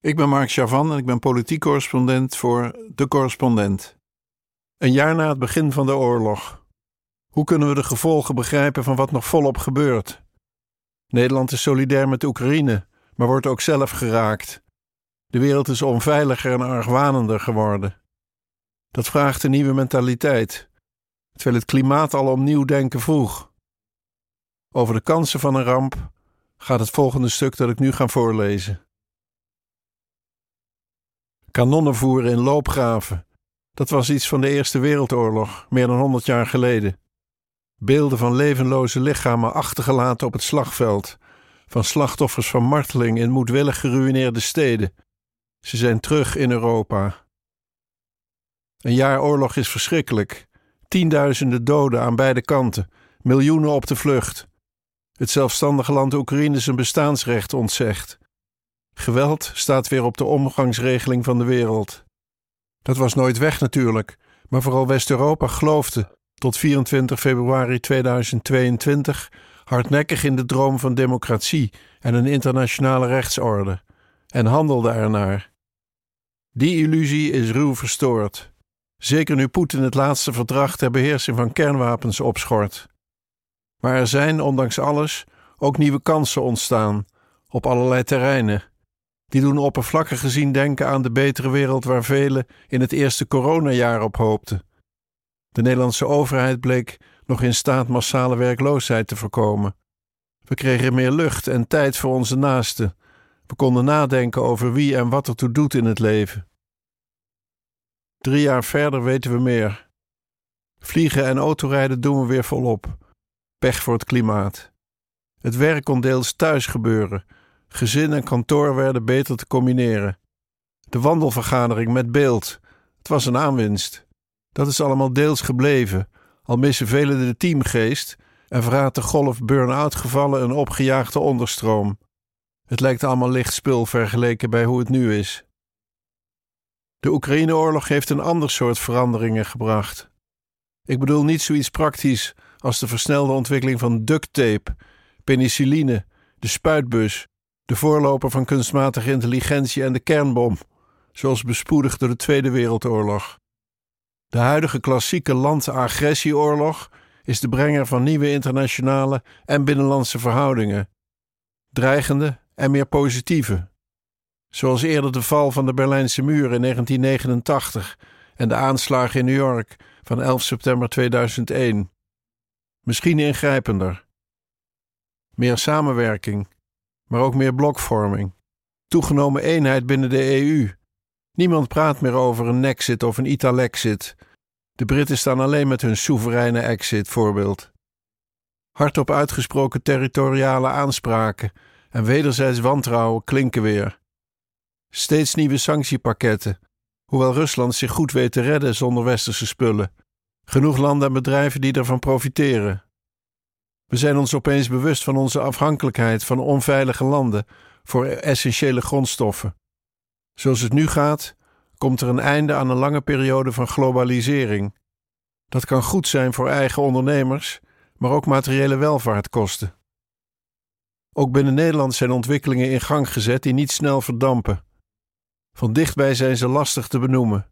Ik ben Mark Chavan en ik ben politiek correspondent voor De Correspondent. Een jaar na het begin van de oorlog. Hoe kunnen we de gevolgen begrijpen van wat nog volop gebeurt? Nederland is solidair met Oekraïne, maar wordt ook zelf geraakt. De wereld is onveiliger en argwanender geworden. Dat vraagt een nieuwe mentaliteit, terwijl het klimaat al om nieuw denken vroeg. Over de kansen van een ramp gaat het volgende stuk dat ik nu ga voorlezen. Kanonnen voeren in loopgraven. Dat was iets van de Eerste Wereldoorlog, meer dan honderd jaar geleden. Beelden van levenloze lichamen achtergelaten op het slagveld, van slachtoffers van marteling in moedwillig geruïneerde steden. Ze zijn terug in Europa. Een jaar oorlog is verschrikkelijk. Tienduizenden doden aan beide kanten, miljoenen op de vlucht. Het zelfstandige land Oekraïne zijn bestaansrecht ontzegt. Geweld staat weer op de omgangsregeling van de wereld. Dat was nooit weg natuurlijk, maar vooral West-Europa geloofde tot 24 februari 2022 hardnekkig in de droom van democratie en een internationale rechtsorde en handelde ernaar. Die illusie is ruw verstoord, zeker nu Poetin het laatste verdrag ter beheersing van kernwapens opschort. Maar er zijn, ondanks alles, ook nieuwe kansen ontstaan op allerlei terreinen. Die doen oppervlakkig gezien denken aan de betere wereld waar velen in het eerste coronajaar op hoopten. De Nederlandse overheid bleek nog in staat massale werkloosheid te voorkomen. We kregen meer lucht en tijd voor onze naasten. We konden nadenken over wie en wat ertoe doet in het leven. Drie jaar verder weten we meer. Vliegen en autorijden doen we weer volop. Pech voor het klimaat. Het werk kon deels thuis gebeuren Gezin en kantoor werden beter te combineren. De wandelvergadering met beeld. Het was een aanwinst. Dat is allemaal deels gebleven, al missen velen de teamgeest en verraadt de golf burn-out gevallen een opgejaagde onderstroom. Het lijkt allemaal licht spul vergeleken bij hoe het nu is. De Oekraïne-oorlog heeft een ander soort veranderingen gebracht. Ik bedoel niet zoiets praktisch als de versnelde ontwikkeling van duct tape, penicilline, de spuitbus de voorloper van kunstmatige intelligentie en de kernbom, zoals bespoedigd door de Tweede Wereldoorlog. De huidige klassieke land-agressieoorlog is de brenger van nieuwe internationale en binnenlandse verhoudingen, dreigende en meer positieve. Zoals eerder de val van de Berlijnse muur in 1989 en de aanslagen in New York van 11 september 2001. Misschien ingrijpender. Meer samenwerking maar ook meer blokvorming. Toegenomen eenheid binnen de EU. Niemand praat meer over een nexit of een italexit. De Britten staan alleen met hun soevereine exit voorbeeld. Hardop uitgesproken territoriale aanspraken en wederzijds wantrouwen klinken weer. Steeds nieuwe sanctiepakketten, hoewel Rusland zich goed weet te redden zonder westerse spullen. Genoeg landen en bedrijven die ervan profiteren. We zijn ons opeens bewust van onze afhankelijkheid van onveilige landen voor essentiële grondstoffen. Zoals het nu gaat, komt er een einde aan een lange periode van globalisering. Dat kan goed zijn voor eigen ondernemers, maar ook materiële welvaart kosten. Ook binnen Nederland zijn ontwikkelingen in gang gezet die niet snel verdampen. Van dichtbij zijn ze lastig te benoemen.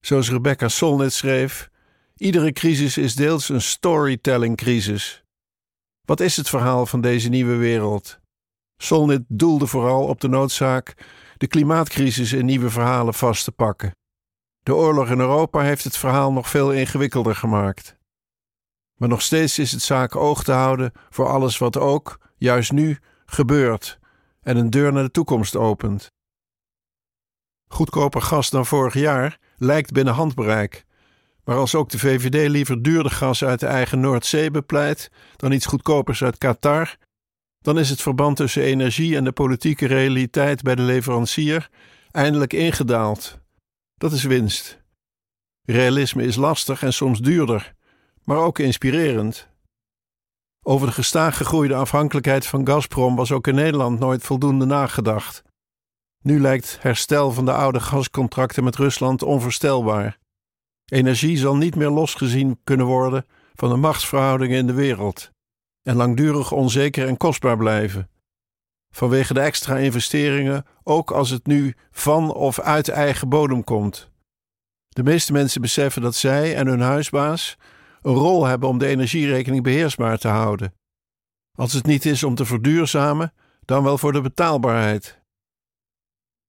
Zoals Rebecca Solnit schreef: Iedere crisis is deels een storytelling-crisis. Wat is het verhaal van deze nieuwe wereld? Solnit doelde vooral op de noodzaak de klimaatcrisis in nieuwe verhalen vast te pakken. De oorlog in Europa heeft het verhaal nog veel ingewikkelder gemaakt. Maar nog steeds is het zaak oog te houden voor alles wat ook, juist nu, gebeurt en een deur naar de toekomst opent. Goedkoper gas dan vorig jaar lijkt binnen handbereik, maar als ook de VVD liever duurder gas uit de eigen Noordzee bepleit dan iets goedkopers uit Qatar, dan is het verband tussen energie en de politieke realiteit bij de leverancier eindelijk ingedaald. Dat is winst. Realisme is lastig en soms duurder, maar ook inspirerend. Over de gestaag gegroeide afhankelijkheid van Gazprom was ook in Nederland nooit voldoende nagedacht. Nu lijkt herstel van de oude gascontracten met Rusland onvoorstelbaar. Energie zal niet meer losgezien kunnen worden van de machtsverhoudingen in de wereld en langdurig onzeker en kostbaar blijven. vanwege de extra investeringen, ook als het nu van of uit eigen bodem komt. De meeste mensen beseffen dat zij en hun huisbaas een rol hebben om de energierekening beheersbaar te houden. Als het niet is om te verduurzamen, dan wel voor de betaalbaarheid.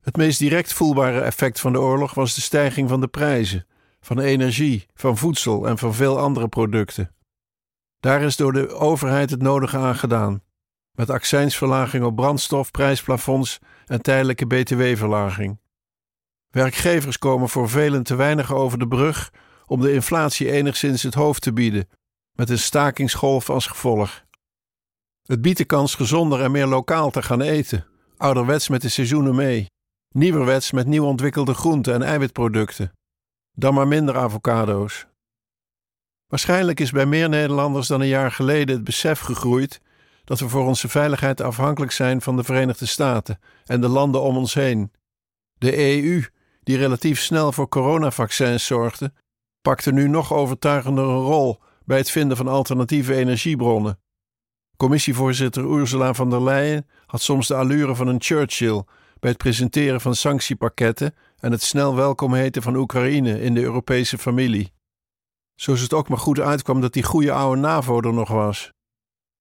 Het meest direct voelbare effect van de oorlog was de stijging van de prijzen, van energie, van voedsel en van veel andere producten. Daar is door de overheid het nodige aan gedaan, met accijnsverlaging op brandstof, prijsplafonds en tijdelijke btw-verlaging. Werkgevers komen voor velen te weinig over de brug om de inflatie enigszins het hoofd te bieden, met een stakingsgolf als gevolg. Het biedt de kans gezonder en meer lokaal te gaan eten, ouderwets met de seizoenen mee, nieuwerwets met nieuw ontwikkelde groenten en eiwitproducten, dan maar minder avocado's. Waarschijnlijk is bij meer Nederlanders dan een jaar geleden het besef gegroeid dat we voor onze veiligheid afhankelijk zijn van de Verenigde Staten en de landen om ons heen. De EU, die relatief snel voor coronavaccins zorgde, pakte nu nog overtuigender een rol bij het vinden van alternatieve energiebronnen. Commissievoorzitter Ursula von der Leyen had soms de allure van een Churchill bij het presenteren van sanctiepakketten en het snel welkom heten van Oekraïne in de Europese familie. Zo is het ook maar goed uitkwam dat die goede oude NAVO er nog was.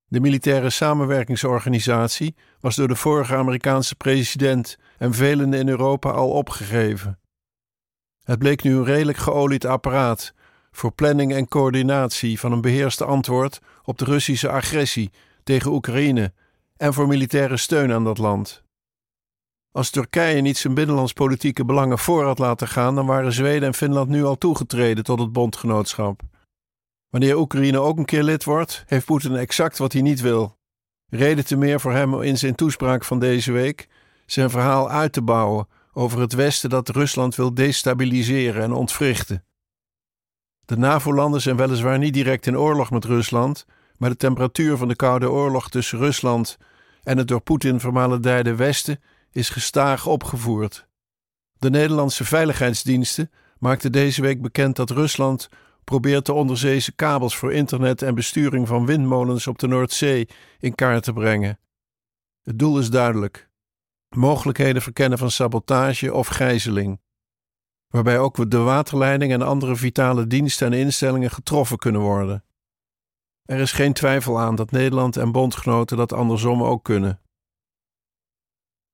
De militaire samenwerkingsorganisatie was door de vorige Amerikaanse president en velen in Europa al opgegeven. Het bleek nu een redelijk geolied apparaat voor planning en coördinatie van een beheerste antwoord op de Russische agressie tegen Oekraïne en voor militaire steun aan dat land. Als Turkije niet zijn binnenlandspolitieke belangen voor had laten gaan, dan waren Zweden en Finland nu al toegetreden tot het bondgenootschap. Wanneer Oekraïne ook een keer lid wordt, heeft Poetin exact wat hij niet wil. Reden te meer voor hem in zijn toespraak van deze week zijn verhaal uit te bouwen over het Westen dat Rusland wil destabiliseren en ontwrichten. De NAVO-landen zijn weliswaar niet direct in oorlog met Rusland, maar de temperatuur van de Koude Oorlog tussen Rusland en het door Poetin vermalendijde Westen is gestaag opgevoerd. De Nederlandse veiligheidsdiensten maakten deze week bekend dat Rusland probeert de onderzeese kabels voor internet en besturing van windmolens op de Noordzee in kaart te brengen. Het doel is duidelijk: mogelijkheden verkennen van sabotage of gijzeling, waarbij ook de waterleiding en andere vitale diensten en instellingen getroffen kunnen worden. Er is geen twijfel aan dat Nederland en bondgenoten dat andersom ook kunnen.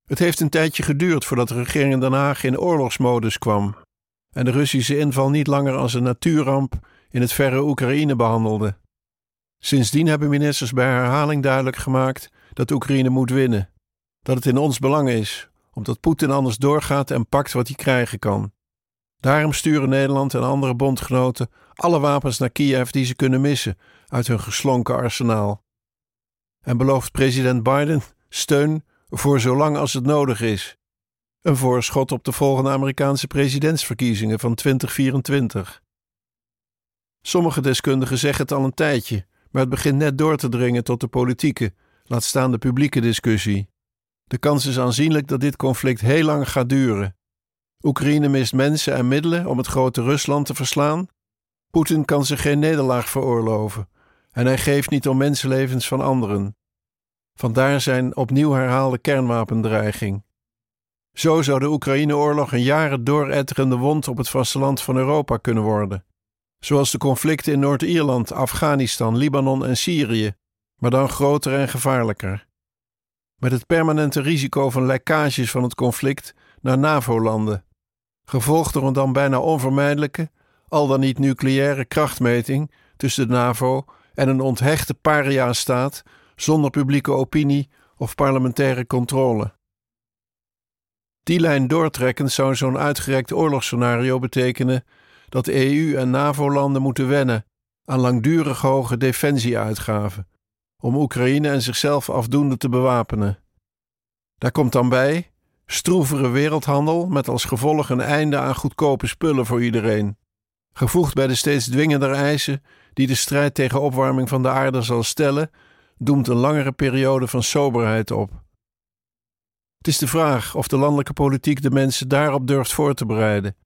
Het heeft een tijdje geduurd voordat de regering in Den Haag in oorlogsmodus kwam en de Russische inval niet langer als een natuurramp in het verre Oekraïne behandelde. Sindsdien hebben ministers bij herhaling duidelijk gemaakt dat Oekraïne moet winnen, dat het in ons belang is, omdat Poetin anders doorgaat en pakt wat hij krijgen kan. Daarom sturen Nederland en andere bondgenoten alle wapens naar Kiev die ze kunnen missen uit hun geslonken arsenaal. En belooft president Biden steun voor zolang als het nodig is. Een voorschot op de volgende Amerikaanse presidentsverkiezingen van 2024. Sommige deskundigen zeggen het al een tijdje, maar het begint net door te dringen tot de politieke, laat staan de publieke discussie. De kans is aanzienlijk dat dit conflict heel lang gaat duren. Oekraïne mist mensen en middelen om het grote Rusland te verslaan. Poetin kan zich geen nederlaag veroorloven en hij geeft niet om mensenlevens van anderen. Vandaar zijn opnieuw herhaalde kernwapendreiging. Zo zou de Oekraïne-oorlog een jaren dooretterende wond op het vasteland van Europa kunnen worden. Zoals de conflicten in Noord-Ierland, Afghanistan, Libanon en Syrië, maar dan groter en gevaarlijker. Met het permanente risico van lekkages van het conflict naar NAVO-landen, gevolgd door een dan bijna onvermijdelijke, al dan niet nucleaire krachtmeting tussen de NAVO en een onthechte paria-staat zonder publieke opinie of parlementaire controle. Die lijn doortrekkend zou zo'n uitgerekt oorlogsscenario betekenen dat EU en NAVO-landen moeten wennen aan langdurig hoge defensieuitgaven om Oekraïne en zichzelf afdoende te bewapenen. Daar komt dan bij stroevere wereldhandel met als gevolg een einde aan goedkope spullen voor iedereen, gevoegd bij de steeds dwingender eisen die de strijd tegen opwarming van de aarde zal stellen doemt een langere periode van soberheid op. Het is de vraag of de landelijke politiek de mensen daarop durft voor te bereiden.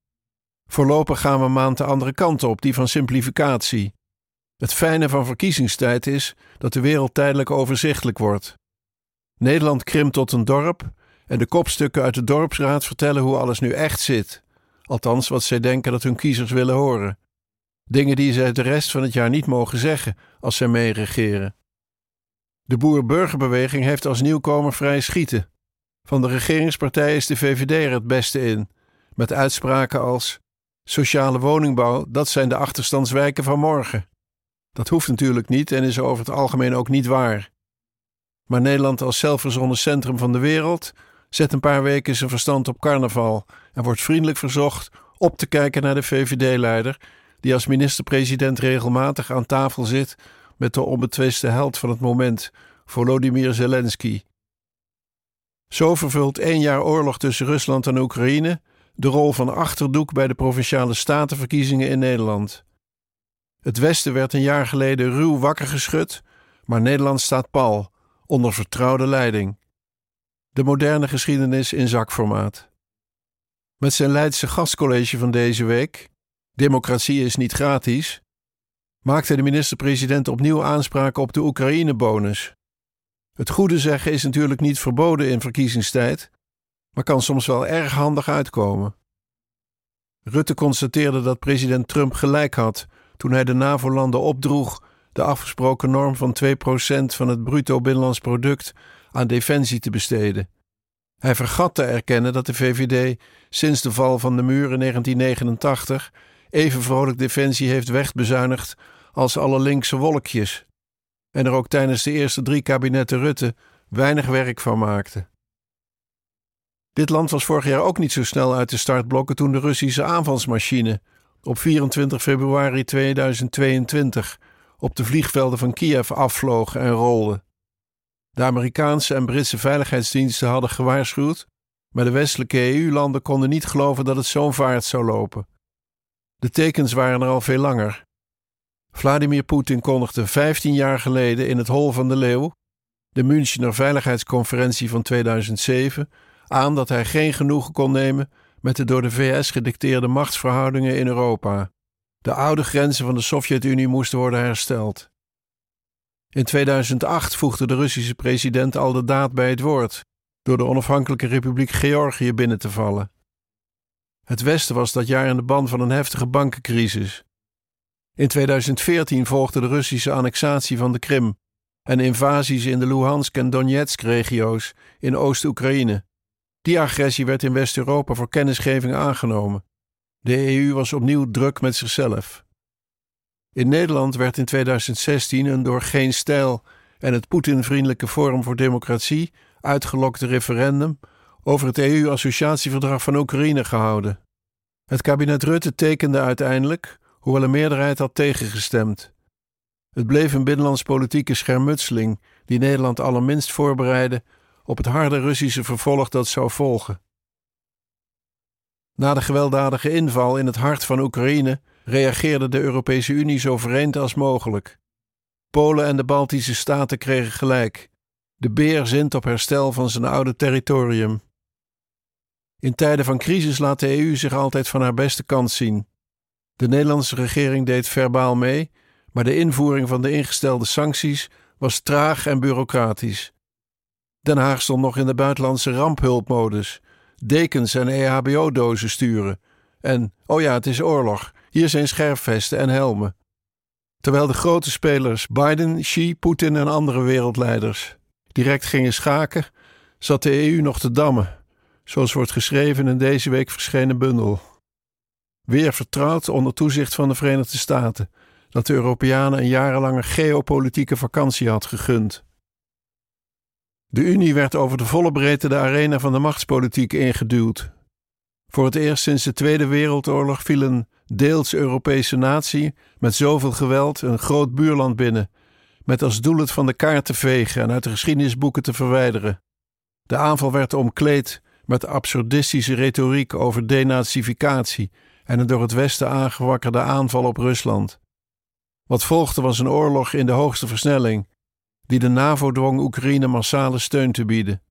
Voorlopig gaan we maand de andere kant op, die van simplificatie. Het fijne van verkiezingstijd is dat de wereld tijdelijk overzichtelijk wordt. Nederland krimpt tot een dorp en de kopstukken uit de dorpsraad vertellen hoe alles nu echt zit. Althans, wat zij denken dat hun kiezers willen horen. Dingen die zij de rest van het jaar niet mogen zeggen als zij meeregeren. De boer-burgerbeweging heeft als nieuwkomer vrij schieten. Van de regeringspartij is de VVD er het beste in, met uitspraken als: sociale woningbouw, dat zijn de achterstandswijken van morgen. Dat hoeft natuurlijk niet en is over het algemeen ook niet waar. Maar Nederland als zelfverzonnen centrum van de wereld zet een paar weken zijn verstand op carnaval en wordt vriendelijk verzocht op te kijken naar de VVD-leider, die als minister-president regelmatig aan tafel zit met de onbetwiste held van het moment, Volodymyr Zelensky. Zo vervult één jaar oorlog tussen Rusland en Oekraïne de rol van achterdoek bij de provinciale statenverkiezingen in Nederland. Het Westen werd een jaar geleden ruw wakker geschud, maar Nederland staat pal, onder vertrouwde leiding. De moderne geschiedenis in zakformaat. Met zijn Leidse gastcollege van deze week, Democratie is niet gratis, maakte de minister-president opnieuw aanspraak op de Oekraïne-bonus. Het goede zeggen is natuurlijk niet verboden in verkiezingstijd, maar kan soms wel erg handig uitkomen. Rutte constateerde dat president Trump gelijk had toen hij de NAVO-landen opdroeg de afgesproken norm van 2% van het bruto binnenlands product aan defensie te besteden. Hij vergat te erkennen dat de VVD sinds de val van de muur in 1989 even vrolijk defensie heeft wegbezuinigd als alle linkse wolkjes, en er ook tijdens de eerste drie kabinetten Rutte weinig werk van maakte. Dit land was vorig jaar ook niet zo snel uit de startblokken toen de Russische aanvalsmachine op 24 februari 2022 op de vliegvelden van Kiev afvloog en rolde. De Amerikaanse en Britse veiligheidsdiensten hadden gewaarschuwd, maar de westelijke EU-landen konden niet geloven dat het zo'n vaart zou lopen. De tekens waren er al veel langer. Vladimir Poetin kondigde 15 jaar geleden in het Hol van de Leeuw, de Münchener Veiligheidsconferentie van 2007, aan dat hij geen genoegen kon nemen met de door de VS gedicteerde machtsverhoudingen in Europa. De oude grenzen van de Sovjet-Unie moesten worden hersteld. In 2008 voegde de Russische president al de daad bij het woord door de onafhankelijke Republiek Georgië binnen te vallen. Het Westen was dat jaar in de ban van een heftige bankencrisis. In 2014 volgde de Russische annexatie van de Krim en invasies in de Luhansk en Donetsk-regio's in Oost-Oekraïne. Die agressie werd in West-Europa voor kennisgeving aangenomen. De EU was opnieuw druk met zichzelf. In Nederland werd in 2016 een door geen stijl en het Poetin-vriendelijke Forum voor Democratie uitgelokte referendum over het EU-associatieverdrag van Oekraïne gehouden. Het kabinet Rutte tekende uiteindelijk, hoewel een meerderheid had tegengestemd. Het bleef een binnenlandspolitieke schermutseling die Nederland allerminst voorbereidde op het harde Russische vervolg dat zou volgen. Na de gewelddadige inval in het hart van Oekraïne reageerde de Europese Unie zo vreemd als mogelijk. Polen en de Baltische staten kregen gelijk. De beer zint op herstel van zijn oude territorium. In tijden van crisis laat de EU zich altijd van haar beste kant zien. De Nederlandse regering deed verbaal mee, maar de invoering van de ingestelde sancties was traag en bureaucratisch. Den Haag stond nog in de buitenlandse ramphulpmodus, dekens en EHBO-dozen sturen. En, oh ja, het is oorlog, hier zijn scherfvesten en helmen. Terwijl de grote spelers Biden, Xi, Poetin en andere wereldleiders direct gingen schaken, zat de EU nog te dammen, zoals wordt geschreven in deze week verschenen bundel. Weer vertrouwd onder toezicht van de Verenigde Staten dat de Europeanen een jarenlange geopolitieke vakantie had gegund. De Unie werd over de volle breedte de arena van de machtspolitiek ingeduwd. Voor het eerst sinds de Tweede Wereldoorlog viel een deels Europese natie met zoveel geweld een groot buurland binnen, met als doel het van de kaart te vegen en uit de geschiedenisboeken te verwijderen. De aanval werd omkleed met absurdistische retoriek over denazificatie en een door het Westen aangewakkerde aanval op Rusland. Wat volgde was een oorlog in de hoogste versnelling, die de NAVO dwong Oekraïne massale steun te bieden.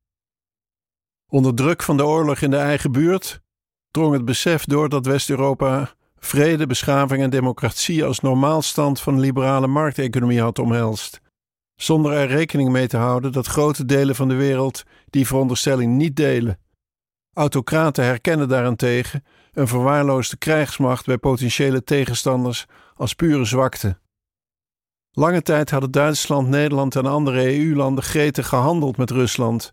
Onder druk van de oorlog in de eigen buurt drong het besef door dat West-Europa vrede, beschaving en democratie als normaalstand van liberale markteconomie had omhelst. zonder er rekening mee te houden dat grote delen van de wereld die veronderstelling niet delen. Autocraten herkennen daarentegen een verwaarloosde krijgsmacht bij potentiële tegenstanders als pure zwakte. Lange tijd hadden Duitsland, Nederland en andere EU-landen gretig gehandeld met Rusland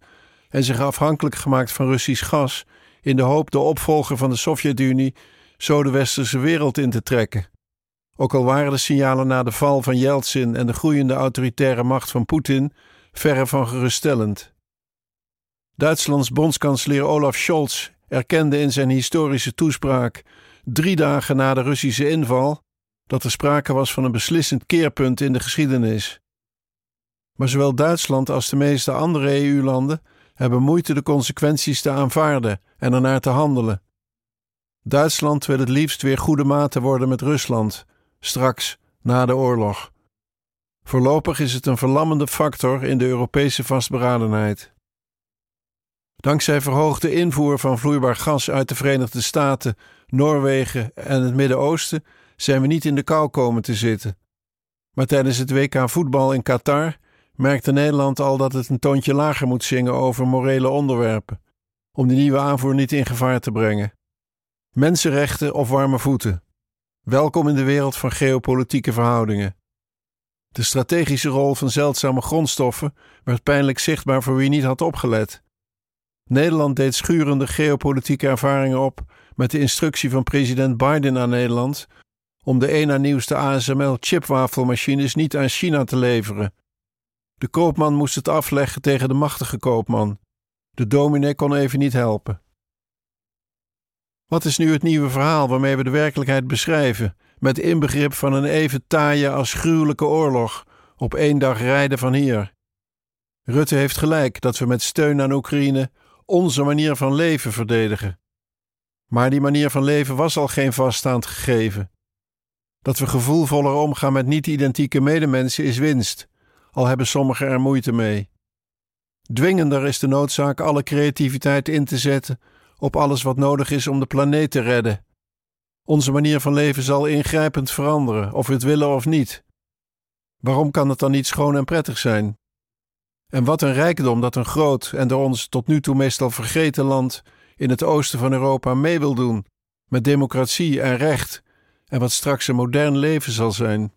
en zich afhankelijk gemaakt van Russisch gas in de hoop de opvolger van de Sovjet-Unie zo de westerse wereld in te trekken. Ook al waren de signalen na de val van Yeltsin en de groeiende autoritaire macht van Poetin verre van geruststellend. Duitslands bondskanselier Olaf Scholz erkende in zijn historische toespraak, drie dagen na de Russische inval, dat er sprake was van een beslissend keerpunt in de geschiedenis. Maar zowel Duitsland als de meeste andere EU-landen hebben moeite de consequenties te aanvaarden en ernaar te handelen. Duitsland wil het liefst weer goede maten worden met Rusland, straks na de oorlog. Voorlopig is het een verlammende factor in de Europese vastberadenheid. Dankzij verhoogde invoer van vloeibaar gas uit de Verenigde Staten, Noorwegen en het Midden-Oosten zijn we niet in de kou komen te zitten. Maar tijdens het WK voetbal in Qatar merkte Nederland al dat het een toontje lager moet zingen over morele onderwerpen, om de nieuwe aanvoer niet in gevaar te brengen. Mensenrechten of warme voeten. Welkom in de wereld van geopolitieke verhoudingen. De strategische rol van zeldzame grondstoffen werd pijnlijk zichtbaar voor wie niet had opgelet. Nederland deed schurende geopolitieke ervaringen op met de instructie van president Biden aan Nederland om de een na nieuwste ASML-chipwafelmachines niet aan China te leveren. De koopman moest het afleggen tegen de machtige koopman. De dominee kon even niet helpen. Wat is nu het nieuwe verhaal waarmee we de werkelijkheid beschrijven, met inbegrip van een even taaie als gruwelijke oorlog op één dag rijden van hier? Rutte heeft gelijk dat we met steun aan Oekraïne onze manier van leven verdedigen. Maar die manier van leven was al geen vaststaand gegeven. Dat we gevoelvoller omgaan met niet-identieke medemensen is winst, al hebben sommigen er moeite mee. Dwingender is de noodzaak alle creativiteit in te zetten op alles wat nodig is om de planeet te redden. Onze manier van leven zal ingrijpend veranderen, of we het willen of niet. Waarom kan het dan niet schoon en prettig zijn? En wat een rijkdom dat een groot en door ons tot nu toe meestal vergeten land in het oosten van Europa mee wil doen, met democratie en recht, en wat straks een modern leven zal zijn.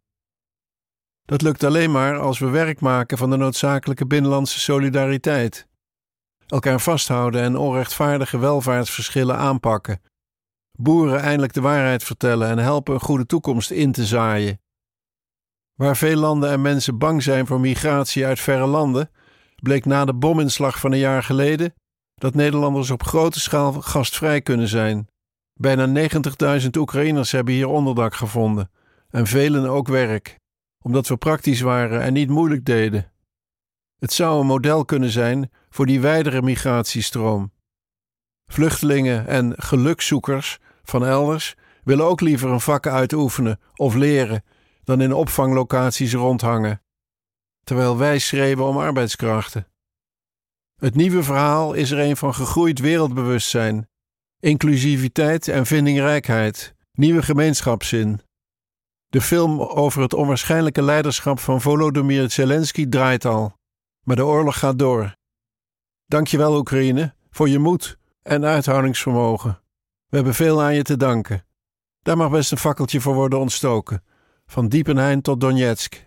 Dat lukt alleen maar als we werk maken van de noodzakelijke binnenlandse solidariteit. Elkaar vasthouden en onrechtvaardige welvaartsverschillen aanpakken. Boeren eindelijk de waarheid vertellen en helpen een goede toekomst in te zaaien. Waar veel landen en mensen bang zijn voor migratie uit verre landen, bleek na de bominslag van een jaar geleden dat Nederlanders op grote schaal gastvrij kunnen zijn. Bijna 90.000 Oekraïners hebben hier onderdak gevonden en velen ook werk, omdat we praktisch waren en niet moeilijk deden. Het zou een model kunnen zijn voor die wijdere migratiestroom. Vluchtelingen en gelukzoekers van elders willen ook liever een vak uitoefenen of leren dan in opvanglocaties rondhangen, terwijl wij schreeuwen om arbeidskrachten. Het nieuwe verhaal is er een van gegroeid wereldbewustzijn, inclusiviteit en vindingrijkheid, nieuwe gemeenschapszin. De film over het onwaarschijnlijke leiderschap van Volodymyr Zelensky draait al, maar de oorlog gaat door. Dankjewel Oekraïne voor je moed en uithoudingsvermogen. We hebben veel aan je te danken. Daar mag best een fakkeltje voor worden ontstoken, van Diepenheim tot Donetsk.